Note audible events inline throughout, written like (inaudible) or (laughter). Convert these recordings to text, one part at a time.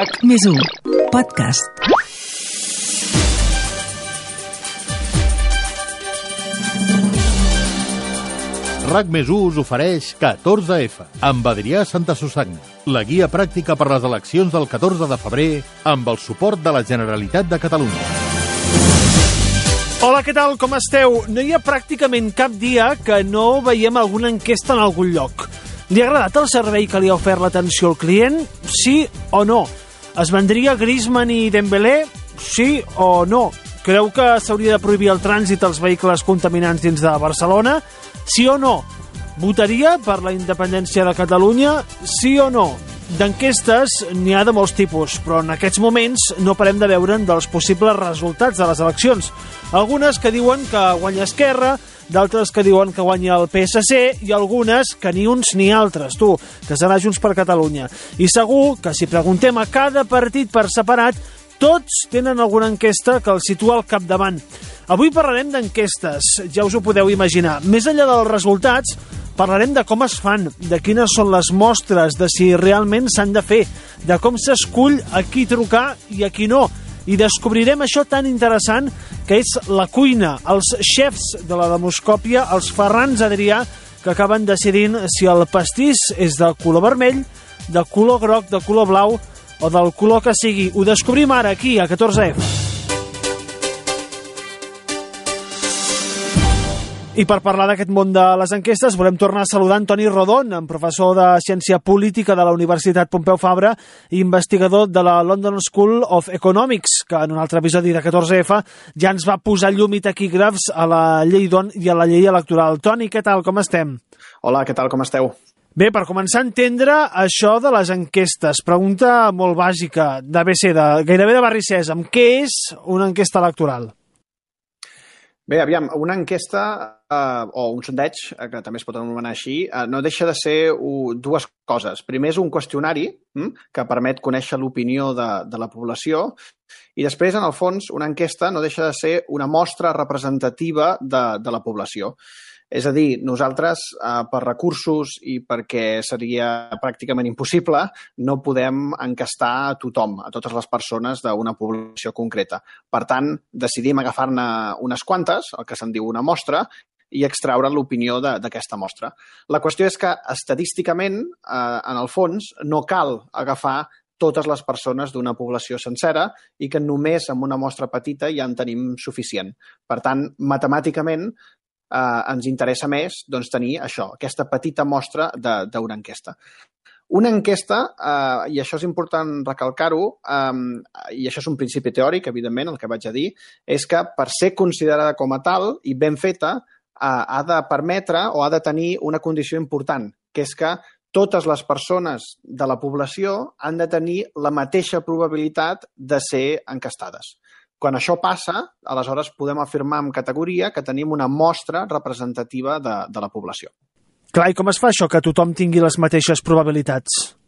RAC més 1 podcast. RAC més 1 us ofereix 14F amb Adrià Santa Susagna, la guia pràctica per les eleccions del 14 de febrer amb el suport de la Generalitat de Catalunya. Hola, què tal? Com esteu? No hi ha pràcticament cap dia que no veiem alguna enquesta en algun lloc. Li ha agradat el servei que li ha ofert l'atenció al client? Sí o no? Es vendria Griezmann i Dembélé? Sí o no? Creu que s'hauria de prohibir el trànsit als vehicles contaminants dins de Barcelona? Sí o no? Votaria per la independència de Catalunya? Sí o no? D'enquestes n'hi ha de molts tipus, però en aquests moments no parem de veure'n dels possibles resultats de les eleccions. Algunes que diuen que guanya Esquerra, d'altres que diuen que guanya el PSC i algunes que ni uns ni altres, tu, que serà Junts per Catalunya. I segur que si preguntem a cada partit per separat, tots tenen alguna enquesta que el situa al capdavant. Avui parlarem d'enquestes, ja us ho podeu imaginar. Més enllà dels resultats, parlarem de com es fan, de quines són les mostres, de si realment s'han de fer, de com s'escull a qui trucar i a qui no. I descobrirem això tan interessant que és la cuina, els xefs de la demoscòpia, els Ferrans Adrià, que acaben decidint si el pastís és de color vermell, de color groc, de color blau o del color que sigui. Ho descobrim ara aquí, a 14F. I per parlar d'aquest món de les enquestes volem tornar a saludar Antoni Rodon, professor de Ciència Política de la Universitat Pompeu Fabra i investigador de la London School of Economics, que en un altre episodi de 14F ja ens va posar llum i taquígrafs a la llei d'on i a la llei electoral. Toni, què tal, com estem? Hola, què tal, com esteu? Bé, per començar a entendre això de les enquestes, pregunta molt bàsica d'ABC, de, gairebé de Barri Sèsam. Què és una enquesta electoral? Bé, aviam, una enquesta eh, o un sondeig, eh, que també es pot anomenar així, eh, no deixa de ser uh, dues coses. Primer és un qüestionari hm, que permet conèixer l'opinió de, de la població i després, en el fons, una enquesta no deixa de ser una mostra representativa de, de la població. És a dir, nosaltres, eh, per recursos i perquè seria pràcticament impossible, no podem encastar a tothom, a totes les persones d'una població concreta. Per tant, decidim agafar-ne unes quantes, el que se'n diu una mostra, i extraure l'opinió d'aquesta mostra. La qüestió és que, estadísticament, eh, en el fons, no cal agafar totes les persones d'una població sencera i que només amb una mostra petita ja en tenim suficient. Per tant, matemàticament, eh, ens interessa més doncs, tenir això, aquesta petita mostra d'una enquesta. Una enquesta, eh, i això és important recalcar-ho, eh, i això és un principi teòric, evidentment, el que vaig a dir, és que per ser considerada com a tal i ben feta, ha de permetre o ha de tenir una condició important, que és que totes les persones de la població han de tenir la mateixa probabilitat de ser encastades. Quan això passa, aleshores podem afirmar amb categoria que tenim una mostra representativa de, de la població. Clar, i com es fa això, que tothom tingui les mateixes probabilitats?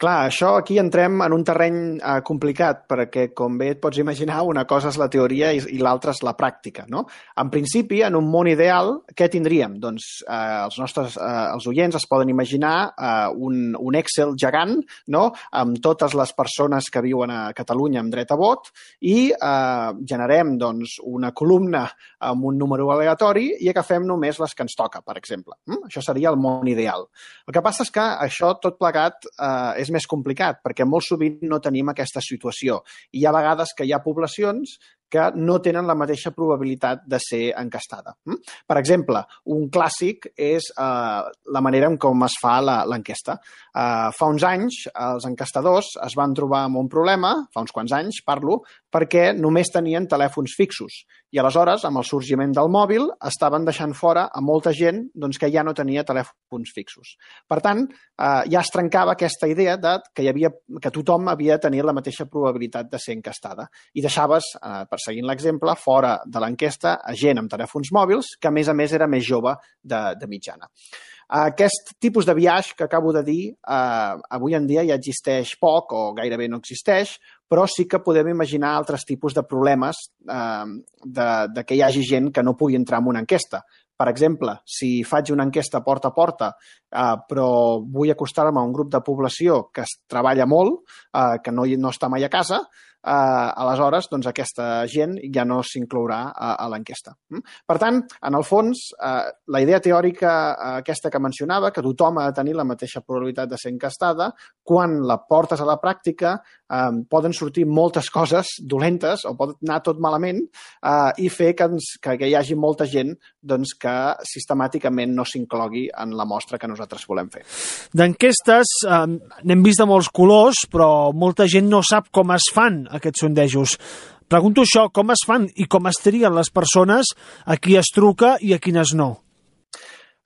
Clar, això aquí entrem en un terreny eh, complicat, perquè, com bé et pots imaginar, una cosa és la teoria i, i l'altra és la pràctica. No? En principi, en un món ideal, què tindríem? Doncs eh, els nostres eh, els oients es poden imaginar eh, un, un Excel gegant no? amb totes les persones que viuen a Catalunya amb dret a vot i eh, generem doncs, una columna amb un número aleatori i agafem només les que ens toca, per exemple. Mm? Això seria el món ideal. El que passa és que això tot plegat eh, és més complicat, perquè molt sovint no tenim aquesta situació. I hi ha vegades que hi ha poblacions que no tenen la mateixa probabilitat de ser encastada. Hm? Per exemple, un clàssic és eh, la manera en com es fa l'enquesta. Eh, fa uns anys, els encastadors es van trobar amb un problema, fa uns quants anys, parlo, perquè només tenien telèfons fixos. I aleshores, amb el sorgiment del mòbil, estaven deixant fora a molta gent doncs, que ja no tenia telèfons fixos. Per tant, eh, ja es trencava aquesta idea de que, hi havia, que tothom havia de tenir la mateixa probabilitat de ser encastada. I deixaves, eh, seguint l'exemple, fora de l'enquesta a gent amb telèfons mòbils que, a més a més, era més jove de, de mitjana. Aquest tipus de viatge que acabo de dir, eh, avui en dia ja existeix poc o gairebé no existeix, però sí que podem imaginar altres tipus de problemes eh, de, de que hi hagi gent que no pugui entrar en una enquesta. Per exemple, si faig una enquesta porta a porta, eh, però vull acostar-me a un grup de població que es treballa molt, eh, que no, no està mai a casa, eh, aleshores doncs, aquesta gent ja no s'inclourà a, a l'enquesta. Mm? Per tant, en el fons, eh, la idea teòrica eh, aquesta que mencionava, que tothom ha de tenir la mateixa probabilitat de ser encastada, quan la portes a la pràctica eh, poden sortir moltes coses dolentes o pot anar tot malament eh, i fer que, ens, que, que hi hagi molta gent doncs, que sistemàticament no s'inclogui en la mostra que nosaltres volem fer. D'enquestes eh, n'hem vist de molts colors, però molta gent no sap com es fan aquests sondejos. Pregunto això, com es fan i com es trien les persones a qui es truca i a quines no?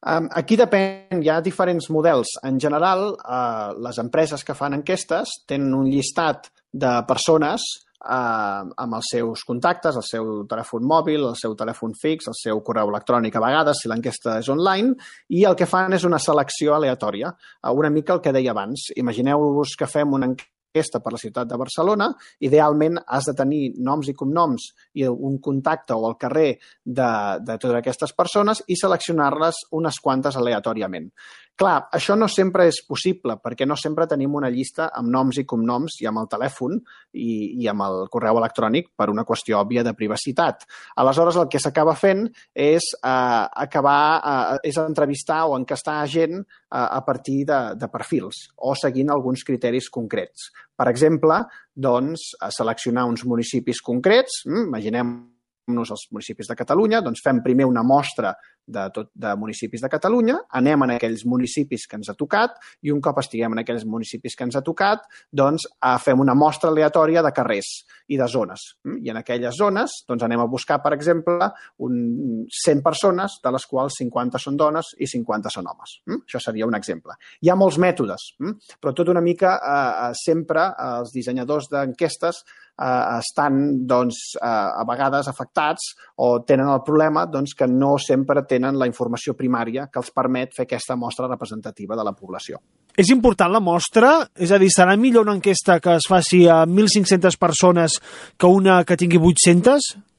Um, aquí depèn, hi ha diferents models. En general, uh, les empreses que fan enquestes tenen un llistat de persones uh, amb els seus contactes, el seu telèfon mòbil, el seu telèfon fix, el seu correu electrònic a vegades, si l'enquesta és online, i el que fan és una selecció aleatòria. Uh, una mica el que deia abans. Imagineu-vos que fem una enquesta aquesta per la ciutat de Barcelona, idealment has de tenir noms i cognoms i un contacte o el carrer de, de totes aquestes persones i seleccionar-les unes quantes aleatòriament. Clar, això no sempre és possible, perquè no sempre tenim una llista amb noms i cognoms i amb el telèfon i, i amb el correu electrònic per una qüestió òbvia de privacitat. Aleshores, el que s'acaba fent és eh, acabar, eh, és entrevistar o encastar gent eh, a partir de, de perfils o seguint alguns criteris concrets. Per exemple, doncs, seleccionar uns municipis concrets, hm, imaginem nos els municipis de Catalunya, doncs fem primer una mostra de, tot, de municipis de Catalunya, anem en aquells municipis que ens ha tocat i un cop estiguem en aquells municipis que ens ha tocat, doncs fem una mostra aleatòria de carrers i de zones. Mm? I en aquelles zones doncs anem a buscar, per exemple, un 100 persones, de les quals 50 són dones i 50 són homes. Mm? Això seria un exemple. Hi ha molts mètodes, mm? però tot una mica eh, eh sempre els dissenyadors d'enquestes eh, estan doncs, eh, a vegades afectats o tenen el problema doncs, que no sempre tenen la informació primària que els permet fer aquesta mostra representativa de la població. És important la mostra? És a dir, serà millor una enquesta que es faci a 1.500 persones que una que tingui 800?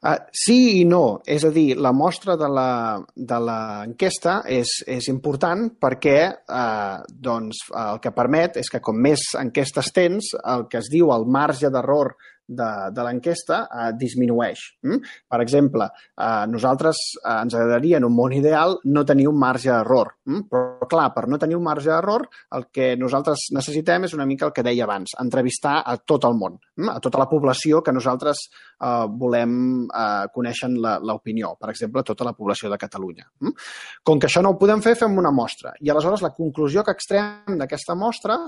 Uh, sí i no. És a dir, la mostra de l'enquesta és, és important perquè uh, doncs, el que permet és que com més enquestes tens, el que es diu el marge d'error de, de l'enquesta eh, disminueix. Mm? Per exemple, eh, nosaltres eh, ens agradaria en un món ideal no tenir un marge d'error, mm? però clar, per no tenir un marge d'error, el que nosaltres necessitem és una mica el que deia abans, entrevistar a tot el món, mm? a tota la població que nosaltres eh, volem eh, conèixer l'opinió, per exemple, tota la població de Catalunya. Mm? Com que això no ho podem fer, fem una mostra. I aleshores la conclusió que extrem d'aquesta mostra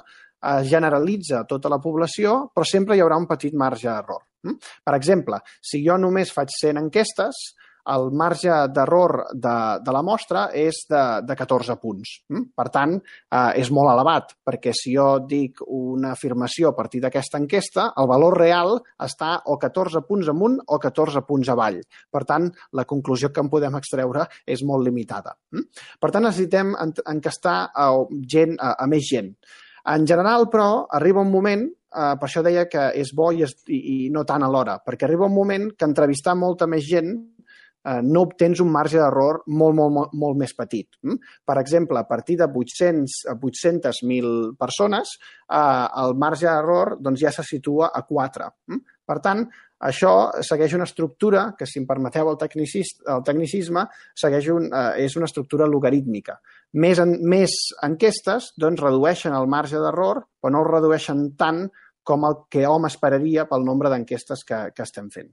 es generalitza tota la població, però sempre hi haurà un petit marge d'error. Mm? Per exemple, si jo només faig 100 enquestes, el marge d'error de, de la mostra és de, de 14 punts. Mm? Per tant, eh, és molt elevat, perquè si jo dic una afirmació a partir d'aquesta enquesta, el valor real està o 14 punts amunt o 14 punts avall. Per tant, la conclusió que en podem extreure és molt limitada. Mm? Per tant, necessitem encastar a, gent, a, a més gent. En general, però, arriba un moment, eh, per això deia que és bo i, és, i, i no tant alhora, perquè arriba un moment que entrevistar molta més gent eh, no obtens un marge d'error molt, molt, molt, molt més petit. Mm? Per exemple, a partir de 800 a 800.000 persones, eh, el marge d'error doncs, ja se situa a 4. Per tant, això segueix una estructura que, si em permeteu el, el tecnicisme, segueix un, eh, és una estructura logarítmica. Més, en, més enquestes doncs, redueixen el marge d'error, però no el redueixen tant com el que hom esperaria pel nombre d'enquestes que, que estem fent.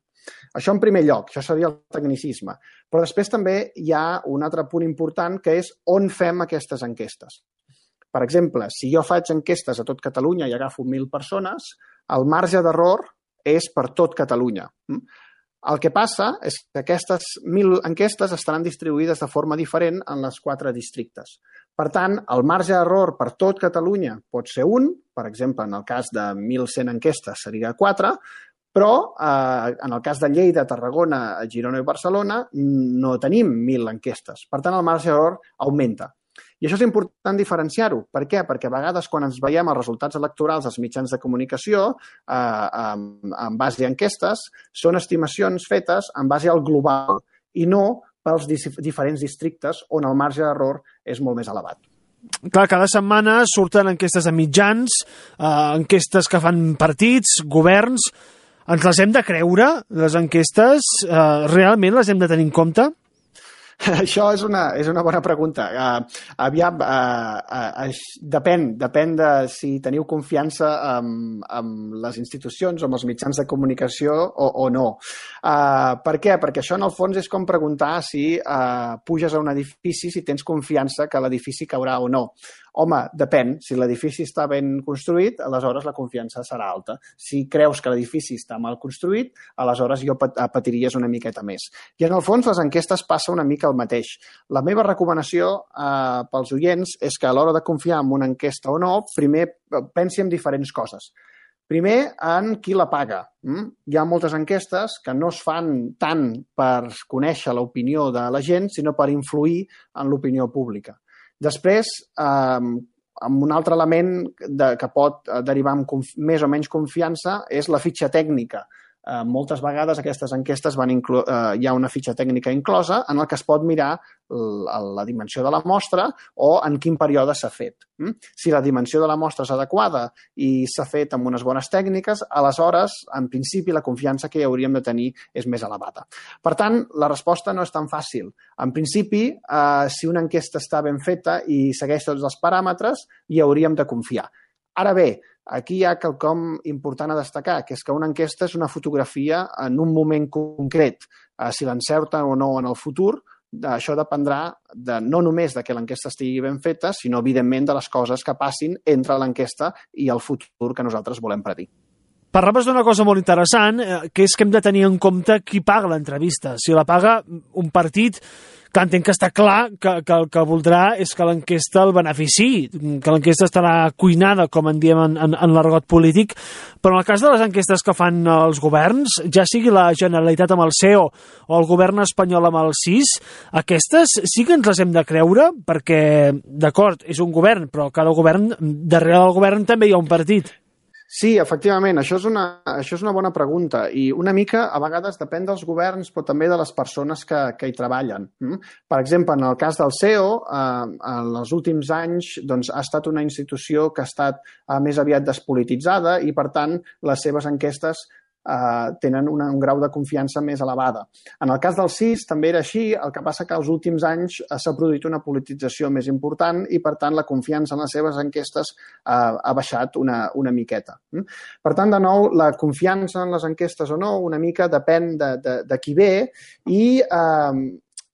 Això en primer lloc, això seria el tecnicisme. Però després també hi ha un altre punt important que és on fem aquestes enquestes. Per exemple, si jo faig enquestes a tot Catalunya i agafo 1.000 persones, el marge d'error és per tot Catalunya. Mm? El que passa és que aquestes mil enquestes estaran distribuïdes de forma diferent en les quatre districtes. Per tant, el marge d'error per tot Catalunya pot ser un, per exemple, en el cas de 1.100 enquestes seria 4, però eh, en el cas de Lleida, Tarragona, Girona i Barcelona no tenim 1.000 enquestes. Per tant, el marge d'error augmenta. I això és important diferenciar-ho. Per què? Perquè a vegades quan ens veiem els resultats electorals als mitjans de comunicació eh, en, en base a enquestes, són estimacions fetes en base al global i no pels diferents districtes on el marge d'error és molt més elevat. Clar, cada setmana surten enquestes de mitjans, eh, enquestes que fan partits, governs... Ens les hem de creure, les enquestes? Eh, realment les hem de tenir en compte? (laughs) Això és una, és una bona pregunta. Uh, aviam, uh, uh, depèn, depèn de si teniu confiança en, en les institucions o en els mitjans de comunicació o, o no. Uh, per què? Perquè això, en el fons, és com preguntar si uh, puges a un edifici si tens confiança que l'edifici caurà o no. Home, depèn. Si l'edifici està ben construït, aleshores la confiança serà alta. Si creus que l'edifici està mal construït, aleshores jo patiries una miqueta més. I en el fons les enquestes passa una mica el mateix. La meva recomanació eh, pels oients és que a l'hora de confiar en una enquesta o no, primer pensi en diferents coses. Primer, en qui la paga. Mm? Hi ha moltes enquestes que no es fan tant per conèixer l'opinió de la gent, sinó per influir en l'opinió pública. Després, eh, amb un altre element de, que pot eh, derivar amb més o menys confiança és la fitxa tècnica eh, moltes vegades aquestes enquestes van inclo eh, hi ha una fitxa tècnica inclosa en el que es pot mirar la, dimensió de la mostra o en quin període s'ha fet. Mm? Si la dimensió de la mostra és adequada i s'ha fet amb unes bones tècniques, aleshores, en principi, la confiança que hi hauríem de tenir és més elevada. Per tant, la resposta no és tan fàcil. En principi, eh, si una enquesta està ben feta i segueix tots els paràmetres, hi hauríem de confiar. Ara bé, Aquí hi ha quelcom important a destacar, que és que una enquesta és una fotografia en un moment concret. Eh, si l'encerta o no en el futur, això dependrà de, no només de que l'enquesta estigui ben feta, sinó, evidentment, de les coses que passin entre l'enquesta i el futur que nosaltres volem predir. Parlaves d'una cosa molt interessant, eh, que és que hem de tenir en compte qui paga l'entrevista. Si la paga un partit que entenc que està clar que, que el que voldrà és que l'enquesta el benefici, que l'enquesta estarà cuinada, com en diem en, en, en l'argot polític, però en el cas de les enquestes que fan els governs, ja sigui la Generalitat amb el CEO o el govern espanyol amb el CIS, aquestes sí que ens les hem de creure, perquè, d'acord, és un govern, però cada govern, darrere del govern també hi ha un partit. Sí, efectivament, això és, una, això és una bona pregunta i una mica a vegades depèn dels governs però també de les persones que, que hi treballen. Mm? Per exemple, en el cas del CEO, eh, en els últims anys doncs, ha estat una institució que ha estat eh, més aviat despolititzada i, per tant, les seves enquestes eh, tenen una, un grau de confiança més elevada. En el cas del CIS també era així, el que passa que als últims anys eh, s'ha produït una politització més important i, per tant, la confiança en les seves enquestes eh, ha baixat una, una miqueta. Mm? Per tant, de nou, la confiança en les enquestes o no una mica depèn de, de, de qui ve i eh,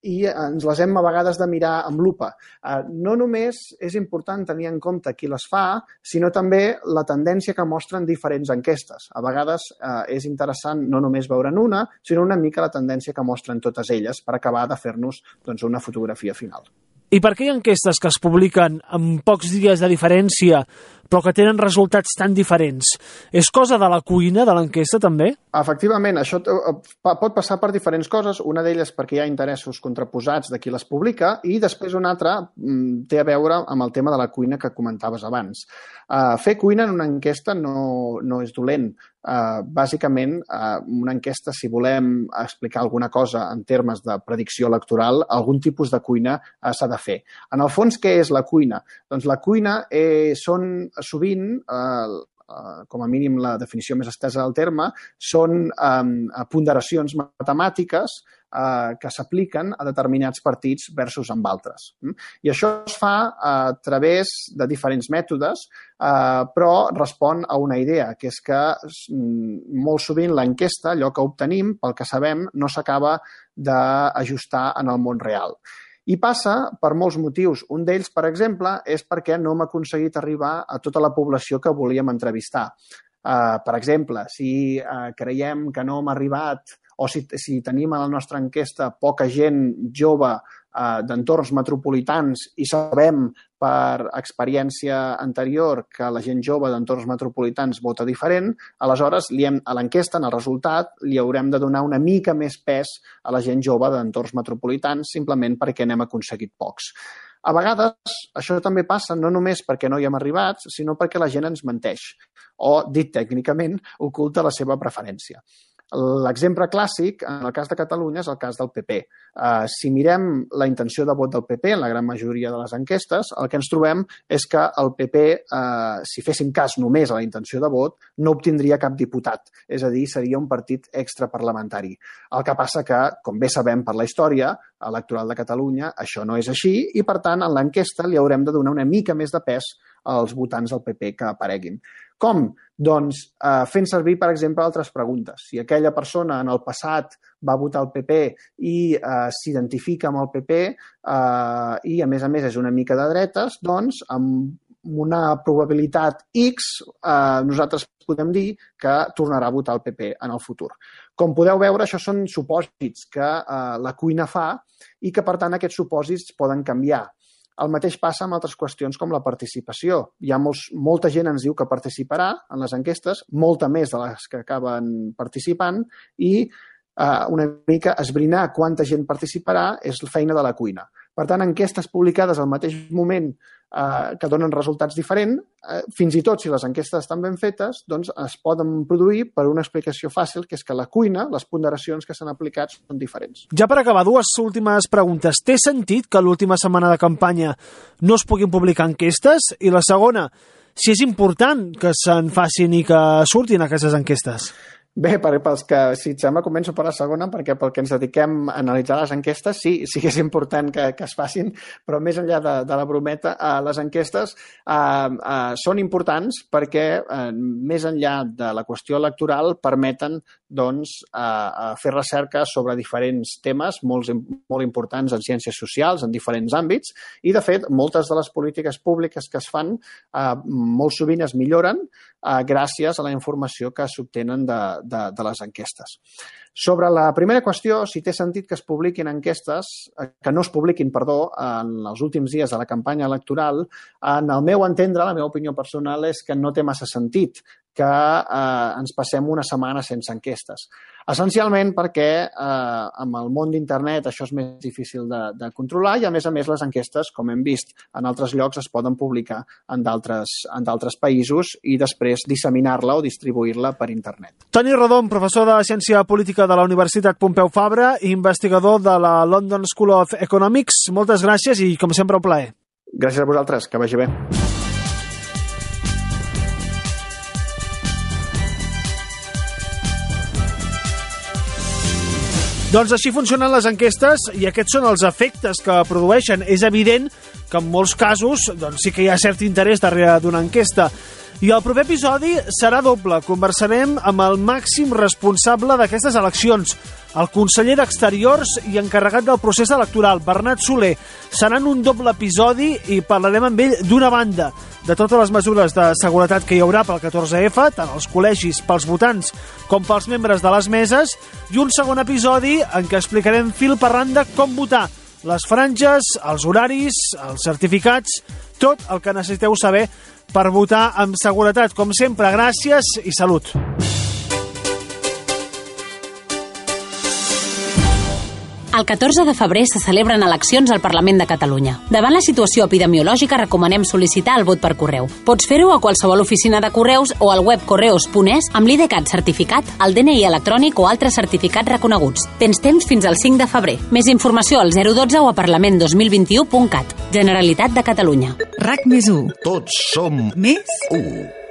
i ens les hem a vegades de mirar amb lupa. Eh, no només és important tenir en compte qui les fa, sinó també la tendència que mostren diferents enquestes. A vegades eh, és interessant no només veure'n una, sinó una mica la tendència que mostren totes elles per acabar de fer-nos doncs, una fotografia final. I per què hi ha enquestes que es publiquen amb pocs dies de diferència però que tenen resultats tan diferents? És cosa de la cuina de l'enquesta també? Efectivament, això eh, pot passar per diferents coses. Una d'elles perquè hi ha interessos contraposats de qui les publica i després una altra mm, té a veure amb el tema de la cuina que comentaves abans. Uh, fer cuina en una enquesta no, no és dolent. Uh, bàsicament, uh, una enquesta, si volem explicar alguna cosa en termes de predicció electoral, algun tipus de cuina uh, s'ha de fer. En el fons, què és la cuina? Doncs la cuina eh, són sovint eh, Uh, com a mínim la definició més estesa del terme, són um, ponderacions matemàtiques uh, que s'apliquen a determinats partits versus amb altres. Mm? I això es fa a través de diferents mètodes, uh, però respon a una idea, que és que mm, molt sovint l'enquesta, allò que obtenim, pel que sabem, no s'acaba d'ajustar en el món real. I passa per molts motius. Un d'ells, per exemple, és perquè no hem aconseguit arribar a tota la població que volíem entrevistar. Uh, per exemple, si uh, creiem que no hem arribat o si, si tenim a la nostra enquesta poca gent jove eh, d'entorns metropolitans i sabem per experiència anterior que la gent jove d'entorns metropolitans vota diferent, aleshores li hem, a l'enquesta, en el resultat, li haurem de donar una mica més pes a la gent jove d'entorns metropolitans simplement perquè n'hem aconseguit pocs. A vegades això també passa no només perquè no hi hem arribat, sinó perquè la gent ens menteix o, dit tècnicament, oculta la seva preferència. L'exemple clàssic, en el cas de Catalunya, és el cas del PP. Uh, si mirem la intenció de vot del PP en la gran majoria de les enquestes, el que ens trobem és que el PP, uh, si féssim cas només a la intenció de vot, no obtindria cap diputat. És a dir, seria un partit extraparlamentari. El que passa que, com bé sabem per la història electoral de Catalunya, això no és així i, per tant, en l'enquesta li haurem de donar una mica més de pes als votants del PP que apareguin. Com? Doncs eh, fent servir, per exemple, altres preguntes. Si aquella persona en el passat va votar el PP i eh, s'identifica amb el PP eh, i, a més a més, és una mica de dretes, doncs, amb una probabilitat X, eh, nosaltres podem dir que tornarà a votar el PP en el futur. Com podeu veure, això són supòsits que eh, la cuina fa i que, per tant, aquests supòsits poden canviar. El mateix passa amb altres qüestions com la participació. Hi ha molts, molta gent ens diu que participarà en les enquestes, molta més de les que acaben participant, i eh, una mica esbrinar quanta gent participarà és feina de la cuina. Per tant, enquestes publicades al mateix moment eh, que donen resultats diferents, eh, fins i tot si les enquestes estan ben fetes, doncs es poden produir per una explicació fàcil, que és que la cuina, les ponderacions que s'han aplicat són diferents. Ja per acabar, dues últimes preguntes. Té sentit que l'última setmana de campanya no es puguin publicar enquestes? I la segona, si és important que se'n facin i que surtin aquestes enquestes? Bé, per, pels que, si et sembla, començo per la segona, perquè pel que ens dediquem a analitzar les enquestes, sí, sí que és important que, que es facin, però més enllà de, de la brometa, eh, les enquestes eh, eh, són importants perquè, eh, més enllà de la qüestió electoral, permeten doncs, eh, fer recerca sobre diferents temes molt, molt importants en ciències socials, en diferents àmbits, i, de fet, moltes de les polítiques públiques que es fan eh, molt sovint es milloren eh, gràcies a la informació que s'obtenen de, de, de les enquestes. Sobre la primera qüestió, si té sentit que es publiquin enquestes, eh, que no es publiquin, perdó, en els últims dies de la campanya electoral, en el meu entendre, la meva opinió personal és que no té massa sentit que eh, ens passem una setmana sense enquestes. Essencialment perquè eh, amb el món d'internet això és més difícil de, de controlar i, a més a més, les enquestes, com hem vist en altres llocs, es poden publicar en d'altres països i després disseminar-la o distribuir-la per internet. Toni Rodon, professor de Ciència Política de la Universitat Pompeu Fabra i investigador de la London School of Economics. Moltes gràcies i, com sempre, un plaer. Gràcies a vosaltres, que vagi bé. Doncs així funcionen les enquestes i aquests són els efectes que produeixen. És evident que en molts casos doncs, sí que hi ha cert interès darrere d'una enquesta. I el proper episodi serà doble. Conversarem amb el màxim responsable d'aquestes eleccions, el conseller d'Exteriors i encarregat del procés electoral, Bernat Soler. Seran un doble episodi i parlarem amb ell d'una banda de totes les mesures de seguretat que hi haurà pel 14F, tant als col·legis, pels votants, com pels membres de les meses, i un segon episodi en què explicarem fil per randa com votar, les franges, els horaris, els certificats, tot el que necessiteu saber per votar amb seguretat. Com sempre, gràcies i salut. El 14 de febrer se celebren eleccions al Parlament de Catalunya. Davant la situació epidemiològica recomanem sol·licitar el vot per correu. Pots fer-ho a qualsevol oficina de correus o al web correus.es amb l'IDCAT certificat, el DNI electrònic o altres certificats reconeguts. Tens temps fins al 5 de febrer. Més informació al 012 o a parlament2021.cat. Generalitat de Catalunya. RAC més 1. Tots som Més u.